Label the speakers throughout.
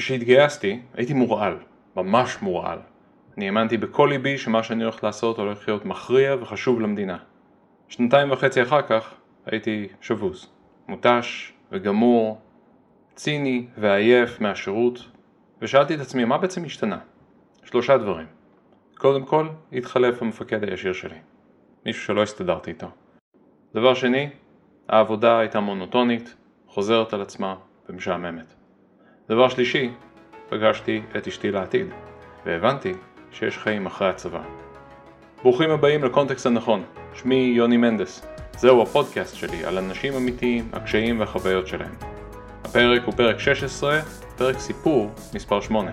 Speaker 1: כשהתגייסתי הייתי מורעל, ממש מורעל. אני האמנתי בכל ליבי שמה שאני הולך לעשות הולך להיות מכריע וחשוב למדינה. שנתיים וחצי אחר כך הייתי שבוז, מותש וגמור, ציני ועייף מהשירות, ושאלתי את עצמי מה בעצם השתנה? שלושה דברים. קודם כל, התחלף המפקד הישיר שלי. מישהו שלא הסתדרתי איתו. דבר שני, העבודה הייתה מונוטונית, חוזרת על עצמה ומשעממת. דבר שלישי, פגשתי את אשתי לעתיד, והבנתי שיש חיים אחרי הצבא. ברוכים הבאים לקונטקסט הנכון, שמי יוני מנדס. זהו הפודקאסט שלי על אנשים אמיתיים, הקשיים והחוויות שלהם. הפרק הוא פרק 16, פרק סיפור מספר 8.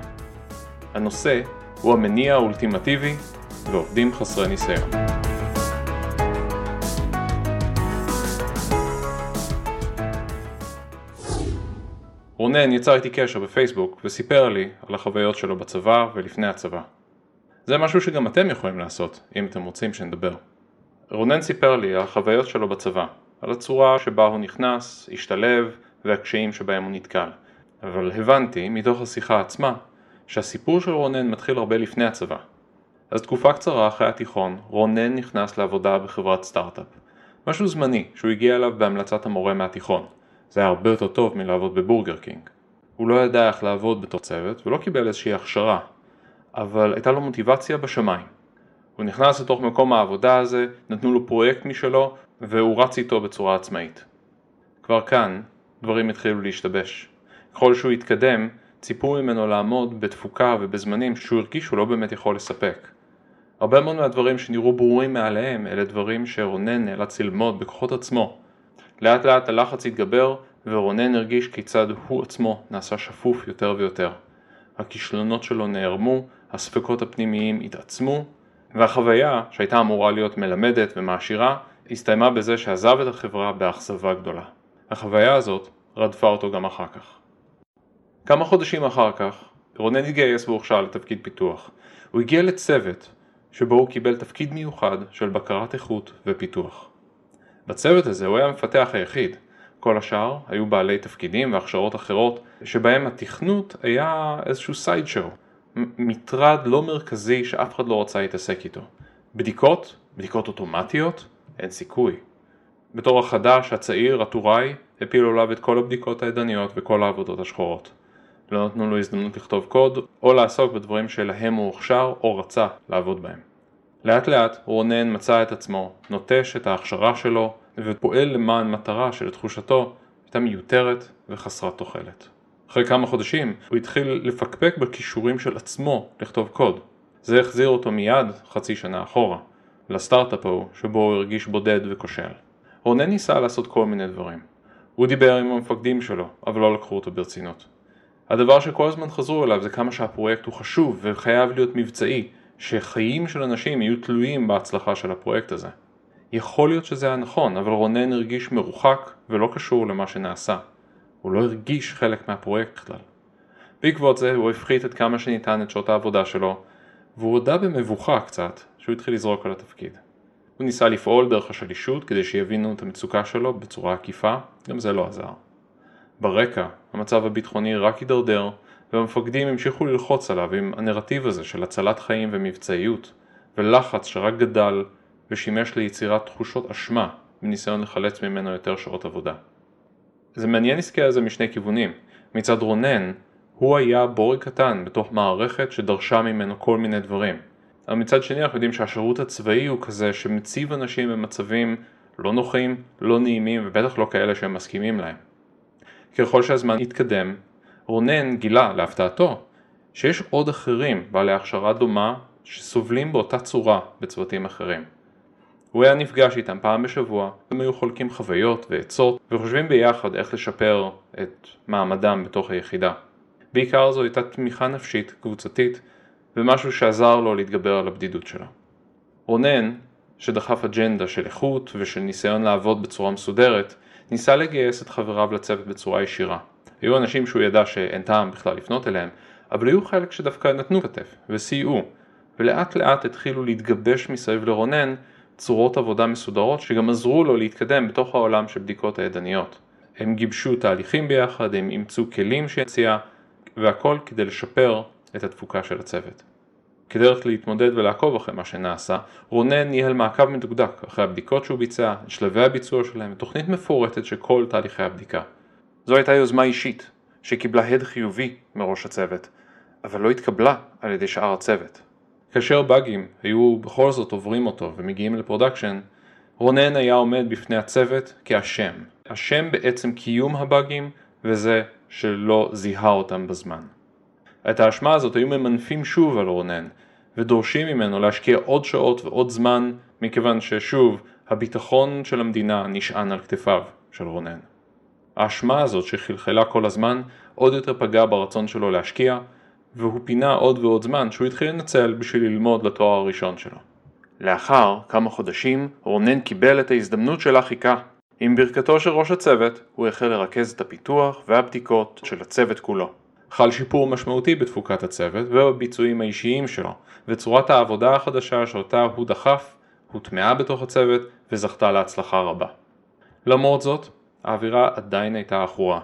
Speaker 1: הנושא הוא המניע האולטימטיבי ועובדים חסרי ניסיון. רונן יצר איתי קשר בפייסבוק וסיפר לי על החוויות שלו בצבא ולפני הצבא. זה משהו שגם אתם יכולים לעשות, אם אתם רוצים שנדבר. רונן סיפר לי על החוויות שלו בצבא, על הצורה שבה הוא נכנס, השתלב והקשיים שבהם הוא נתקל. אבל הבנתי, מתוך השיחה עצמה, שהסיפור של רונן מתחיל הרבה לפני הצבא. אז תקופה קצרה אחרי התיכון, רונן נכנס לעבודה בחברת סטארט-אפ. משהו זמני, שהוא הגיע אליו בהמלצת המורה מהתיכון. זה היה הרבה יותר טוב מלעבוד בבורגר קינג. הוא לא ידע איך לעבוד בתור צוות ולא קיבל איזושהי הכשרה, אבל הייתה לו מוטיבציה בשמיים. הוא נכנס לתוך מקום העבודה הזה, נתנו לו פרויקט משלו והוא רץ איתו בצורה עצמאית. כבר כאן דברים התחילו להשתבש. ככל שהוא התקדם, ציפו ממנו לעמוד בתפוקה ובזמנים שהוא הרגיש שהוא לא באמת יכול לספק. הרבה מאוד מהדברים שנראו ברורים מעליהם אלה דברים שרונן נאלץ ללמוד בכוחות עצמו. לאט לאט הלחץ התגבר ורונן הרגיש כיצד הוא עצמו נעשה שפוף יותר ויותר. הכישלונות שלו נערמו, הספקות הפנימיים התעצמו, והחוויה, שהייתה אמורה להיות מלמדת ומעשירה, הסתיימה בזה שעזב את החברה באכזבה גדולה. החוויה הזאת רדפה אותו גם אחר כך. כמה חודשים אחר כך, רונן התגייס והוכשר לתפקיד פיתוח. הוא הגיע לצוות שבו הוא קיבל תפקיד מיוחד של בקרת איכות ופיתוח. בצוות הזה הוא היה המפתח היחיד, כל השאר היו בעלי תפקידים והכשרות אחרות שבהם התכנות היה איזשהו סייד שואו, מטרד לא מרכזי שאף אחד לא רצה להתעסק איתו. בדיקות, בדיקות אוטומטיות, אין סיכוי. בתור החדש, הצעיר, הטוראי, הפילו עליו את כל הבדיקות הידניות וכל העבודות השחורות. לא נתנו לו הזדמנות לכתוב קוד או לעסוק בדברים שלהם הוא הוכשר או רצה לעבוד בהם. לאט לאט רונן מצא את עצמו, נוטש את ההכשרה שלו ופועל למען מטרה שלתחושתו הייתה מיותרת וחסרת תוחלת. אחרי כמה חודשים הוא התחיל לפקפק בכישורים של עצמו לכתוב קוד. זה החזיר אותו מיד חצי שנה אחורה, לסטארט-אפ ההוא שבו הוא הרגיש בודד וכושל. רונן ניסה לעשות כל מיני דברים. הוא דיבר עם המפקדים שלו, אבל לא לקחו אותו ברצינות. הדבר שכל הזמן חזרו אליו זה כמה שהפרויקט הוא חשוב וחייב להיות מבצעי, שחיים של אנשים יהיו תלויים בהצלחה של הפרויקט הזה. יכול להיות שזה היה נכון, אבל רונן הרגיש מרוחק ולא קשור למה שנעשה. הוא לא הרגיש חלק מהפרויקט בכלל. בעקבות זה הוא הפחית את כמה שניתן את שעות העבודה שלו, והוא הודה במבוכה קצת שהוא התחיל לזרוק על התפקיד. הוא ניסה לפעול דרך השלישות כדי שיבינו את המצוקה שלו בצורה עקיפה, גם זה לא עזר. ברקע, המצב הביטחוני רק הידרדר, והמפקדים המשיכו ללחוץ עליו עם הנרטיב הזה של הצלת חיים ומבצעיות, ולחץ שרק גדל ושימש ליצירת תחושות אשמה בניסיון לחלץ ממנו יותר שעות עבודה. זה מעניין להסתכל על זה משני כיוונים. מצד רונן, הוא היה בורג קטן בתוך מערכת שדרשה ממנו כל מיני דברים. אבל מצד שני אנחנו יודעים שהשירות הצבאי הוא כזה שמציב אנשים במצבים לא נוחים, לא נעימים ובטח לא כאלה שהם מסכימים להם. ככל שהזמן התקדם, רונן גילה, להפתעתו, שיש עוד אחרים בעלי הכשרה דומה שסובלים באותה צורה בצוותים אחרים. הוא היה נפגש איתם פעם בשבוע, הם היו חולקים חוויות ועצות וחושבים ביחד איך לשפר את מעמדם בתוך היחידה. בעיקר זו הייתה תמיכה נפשית קבוצתית ומשהו שעזר לו להתגבר על הבדידות שלו. רונן, שדחף אג'נדה של איכות ושל ניסיון לעבוד בצורה מסודרת, ניסה לגייס את חבריו לצוות בצורה ישירה. היו אנשים שהוא ידע שאין טעם בכלל לפנות אליהם, אבל היו חלק שדווקא נתנו כתף וסייעו, ולאט לאט התחילו להתגבש מסביב לרונן צורות עבודה מסודרות שגם עזרו לו להתקדם בתוך העולם של בדיקות הידניות. הם גיבשו תהליכים ביחד, הם אימצו כלים שהציע, והכל כדי לשפר את התפוקה של הצוות. כדרך להתמודד ולעקוב אחרי מה שנעשה, רונן ניהל מעקב מדוקדק אחרי הבדיקות שהוא ביצע, את שלבי הביצוע שלהם, ותוכנית מפורטת של כל תהליכי הבדיקה. זו הייתה יוזמה אישית, שקיבלה הד חיובי מראש הצוות, אבל לא התקבלה על ידי שאר הצוות. כאשר באגים היו בכל זאת עוברים אותו ומגיעים ל production, רונן היה עומד בפני הצוות כאשם. אשם בעצם קיום הבאגים וזה שלא זיהה אותם בזמן. את האשמה הזאת היו ממנפים שוב על רונן ודורשים ממנו להשקיע עוד שעות ועוד זמן מכיוון ששוב הביטחון של המדינה נשען על כתפיו של רונן. האשמה הזאת שחלחלה כל הזמן עוד יותר פגעה ברצון שלו להשקיע והוא פינה עוד ועוד זמן שהוא התחיל לנצל בשביל ללמוד לתואר הראשון שלו. לאחר כמה חודשים רונן קיבל את ההזדמנות שלה חיכה. עם ברכתו של ראש הצוות הוא החל לרכז את הפיתוח והבדיקות של הצוות כולו. חל שיפור משמעותי בתפוקת הצוות ובביצועים האישיים שלו, וצורת העבודה החדשה שאותה הוא דחף הוטמעה בתוך הצוות וזכתה להצלחה רבה. למרות זאת, האווירה עדיין הייתה עכורה.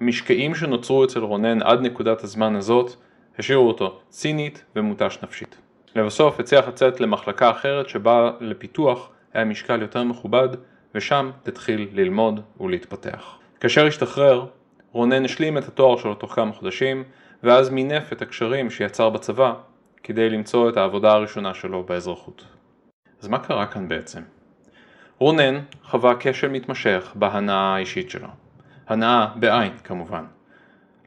Speaker 1: המשקעים שנוצרו אצל רונן עד נקודת הזמן הזאת השאירו אותו צינית ומותש נפשית. לבסוף הצליח לצאת למחלקה אחרת שבה לפיתוח היה משקל יותר מכובד ושם התחיל ללמוד ולהתפתח. כאשר השתחרר, רונן השלים את התואר שלו תוך כמה חודשים ואז מינף את הקשרים שיצר בצבא כדי למצוא את העבודה הראשונה שלו באזרחות. אז מה קרה כאן בעצם? רונן חווה כשל מתמשך בהנאה האישית שלו. הנאה בעין כמובן.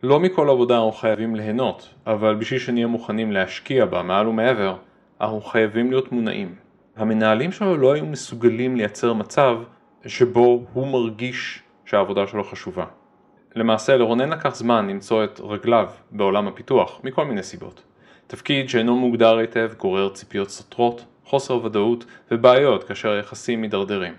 Speaker 1: לא מכל עבודה אנחנו חייבים ליהנות, אבל בשביל שנהיה מוכנים להשקיע בה מעל ומעבר, אנחנו חייבים להיות מונעים. המנהלים שלו לא היו מסוגלים לייצר מצב שבו הוא מרגיש שהעבודה שלו חשובה. למעשה לרונן לקח זמן למצוא את רגליו בעולם הפיתוח, מכל מיני סיבות. תפקיד שאינו מוגדר היטב גורר ציפיות סותרות, חוסר ודאות ובעיות כאשר היחסים מידרדרים.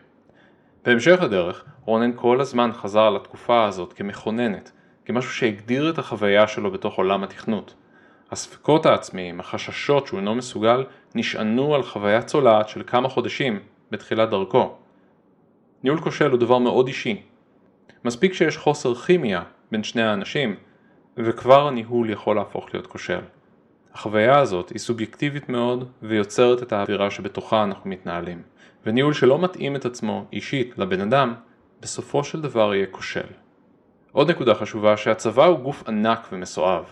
Speaker 1: בהמשך הדרך, רונן כל הזמן חזר לתקופה הזאת כמכוננת, כמשהו שהגדיר את החוויה שלו בתוך עולם התכנות. הספקות העצמיים, החששות שהוא אינו מסוגל, נשענו על חוויה צולעת של כמה חודשים בתחילת דרכו. ניהול כושל הוא דבר מאוד אישי. מספיק שיש חוסר כימיה בין שני האנשים, וכבר הניהול יכול להפוך להיות כושל. החוויה הזאת היא סובייקטיבית מאוד ויוצרת את האווירה שבתוכה אנחנו מתנהלים, וניהול שלא מתאים את עצמו אישית לבן אדם, בסופו של דבר יהיה כושל. עוד נקודה חשובה שהצבא הוא גוף ענק ומסואב,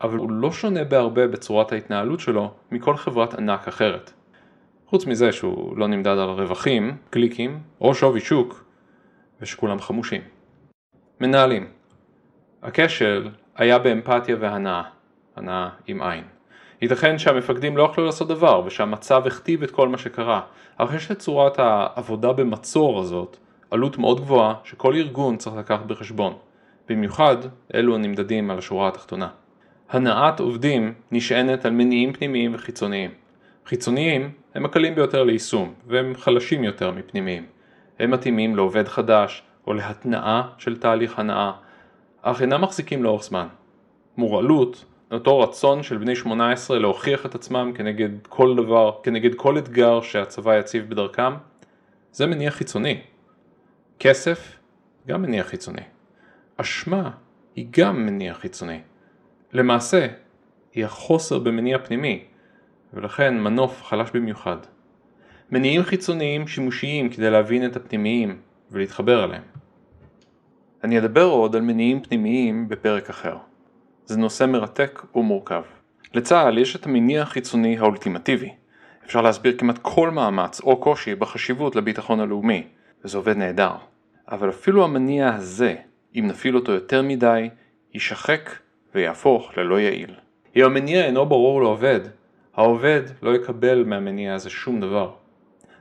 Speaker 1: אבל הוא לא שונה בהרבה בצורת ההתנהלות שלו מכל חברת ענק אחרת. חוץ מזה שהוא לא נמדד על רווחים, קליקים או שווי שוק, ושכולם חמושים. מנהלים הכשל היה באמפתיה והנאה, הנאה עם עין. ייתכן שהמפקדים לא יכלו לעשות דבר ושהמצב הכתיב את כל מה שקרה, אך יש לצורת העבודה במצור הזאת עלות מאוד גבוהה שכל ארגון צריך לקחת בחשבון, במיוחד אלו הנמדדים על השורה התחתונה. הנעת עובדים נשענת על מניעים פנימיים וחיצוניים. חיצוניים הם הקלים ביותר ליישום, והם חלשים יותר מפנימיים. הם מתאימים לעובד חדש או להתנאה של תהליך הנאה, אך אינם מחזיקים לאורך זמן. מורעלות, אותו רצון של בני 18 להוכיח את עצמם כנגד כל דבר, כנגד כל אתגר שהצבא יציב בדרכם, זה מניע חיצוני. כסף, גם מניע חיצוני. אשמה היא גם מניע חיצוני. למעשה, היא החוסר במניע פנימי, ולכן מנוף חלש במיוחד. מניעים חיצוניים שימושיים כדי להבין את הפנימיים ולהתחבר אליהם. אני אדבר עוד על מניעים פנימיים בפרק אחר. זה נושא מרתק ומורכב. לצה"ל יש את המניע החיצוני האולטימטיבי. אפשר להסביר כמעט כל מאמץ או קושי בחשיבות לביטחון הלאומי, וזה עובד נהדר. אבל אפילו המניע הזה, אם נפעיל אותו יותר מדי, יישחק ויהפוך ללא יעיל. אם המניע אינו ברור לעובד, העובד לא יקבל מהמניע הזה שום דבר.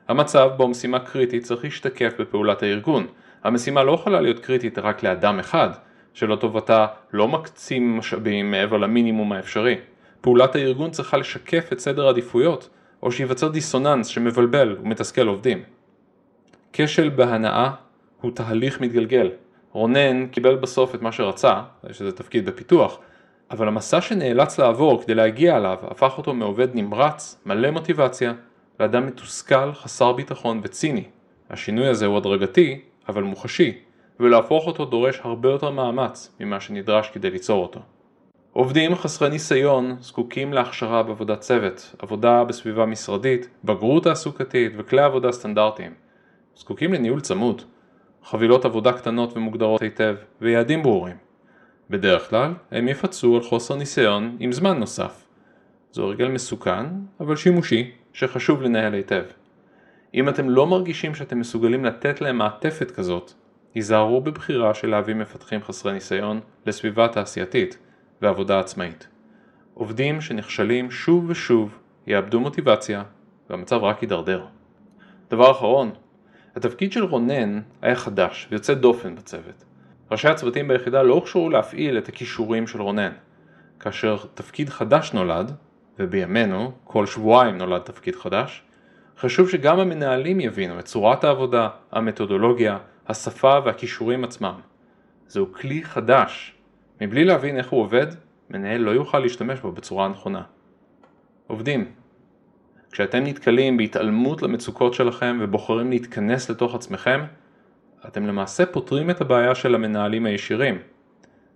Speaker 1: המצב בו משימה קריטית צריך להשתקף בפעולת הארגון. המשימה לא יכולה להיות קריטית רק לאדם אחד, שלטובתה לא מקצים משאבים מעבר למינימום האפשרי. פעולת הארגון צריכה לשקף את סדר העדיפויות, או שייווצר דיסוננס שמבלבל ומתסכל עובדים. כשל בהנאה הוא תהליך מתגלגל. רונן קיבל בסוף את מה שרצה, שזה תפקיד בפיתוח, אבל המסע שנאלץ לעבור כדי להגיע אליו הפך אותו מעובד נמרץ, מלא מוטיבציה, לאדם מתוסכל, חסר ביטחון וציני. השינוי הזה הוא הדרגתי, אבל מוחשי, ולהפוך אותו דורש הרבה יותר מאמץ ממה שנדרש כדי ליצור אותו. עובדים חסרי ניסיון זקוקים להכשרה בעבודת צוות, עבודה בסביבה משרדית, בגרות תעסוקתית וכלי עבודה סטנדרטיים. זקוקים לניהול צמוד, חבילות עבודה קטנות ומוגדרות היטב ויעדים ברורים. בדרך כלל הם יפצו על חוסר ניסיון עם זמן נוסף. זו הרגל מסוכן, אבל שימושי, שחשוב לנהל היטב. אם אתם לא מרגישים שאתם מסוגלים לתת להם מעטפת כזאת, היזהרו בבחירה של להביא מפתחים חסרי ניסיון לסביבה תעשייתית ועבודה עצמאית. עובדים שנכשלים שוב ושוב יאבדו מוטיבציה והמצב רק יידרדר. דבר אחרון, התפקיד של רונן היה חדש ויוצא דופן בצוות. ראשי הצוותים ביחידה לא הוכשרו להפעיל את הכישורים של רונן. כאשר תפקיד חדש נולד, ובימינו כל שבועיים נולד תפקיד חדש, חשוב שגם המנהלים יבינו את צורת העבודה, המתודולוגיה, השפה והכישורים עצמם. זהו כלי חדש. מבלי להבין איך הוא עובד, מנהל לא יוכל להשתמש בו בצורה הנכונה. עובדים, כשאתם נתקלים בהתעלמות למצוקות שלכם ובוחרים להתכנס לתוך עצמכם, אתם למעשה פותרים את הבעיה של המנהלים הישירים.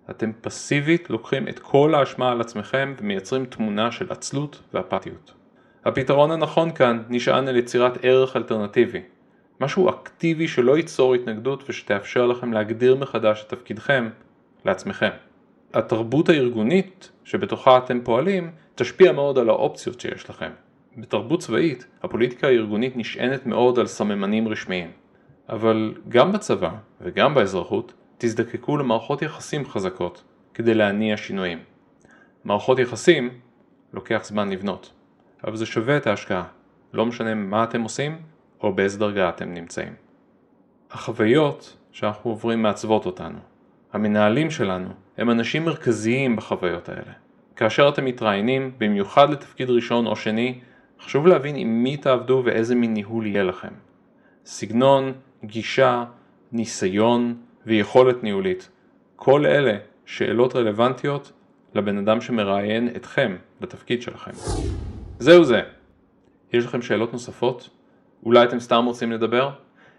Speaker 1: אתם פסיבית לוקחים את כל האשמה על עצמכם ומייצרים תמונה של עצלות ואפתיות. הפתרון הנכון כאן נשען על יצירת ערך אלטרנטיבי, משהו אקטיבי שלא ייצור התנגדות ושתאפשר לכם להגדיר מחדש את תפקידכם לעצמכם. התרבות הארגונית שבתוכה אתם פועלים תשפיע מאוד על האופציות שיש לכם. בתרבות צבאית, הפוליטיקה הארגונית נשענת מאוד על סממנים רשמיים. אבל גם בצבא וגם באזרחות תזדקקו למערכות יחסים חזקות כדי להניע שינויים. מערכות יחסים לוקח זמן לבנות, אבל זה שווה את ההשקעה, לא משנה מה אתם עושים או באיזה דרגה אתם נמצאים. החוויות שאנחנו עוברים מעצבות אותנו. המנהלים שלנו הם אנשים מרכזיים בחוויות האלה. כאשר אתם מתראיינים, במיוחד לתפקיד ראשון או שני, חשוב להבין עם מי תעבדו ואיזה מין ניהול יהיה לכם. סגנון, גישה, ניסיון ויכולת ניהולית. כל אלה שאלות רלוונטיות לבן אדם שמראיין אתכם לתפקיד שלכם. זהו זה. יש לכם שאלות נוספות? אולי אתם סתם רוצים לדבר?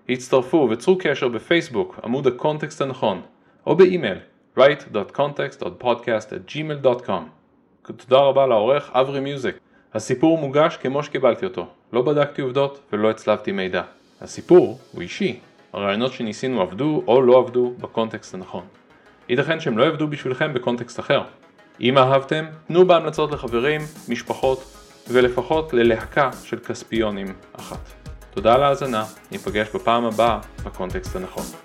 Speaker 1: הצטרפו וצרו קשר בפייסבוק, עמוד הקונטקסט הנכון, או באימייל write.context.podcast@gmail.com תודה רבה לעורך אברי מיוזיק. הסיפור מוגש כמו שקיבלתי אותו, לא בדקתי עובדות ולא הצלבתי מידע. הסיפור הוא אישי, הרעיונות שניסינו עבדו או לא עבדו בקונטקסט הנכון. ייתכן שהם לא יעבדו בשבילכם בקונטקסט אחר. אם אהבתם, תנו בהמלצות לחברים, משפחות ולפחות ללהקה של כספיונים אחת. תודה על ההאזנה, ניפגש בפעם הבאה בקונטקסט הנכון.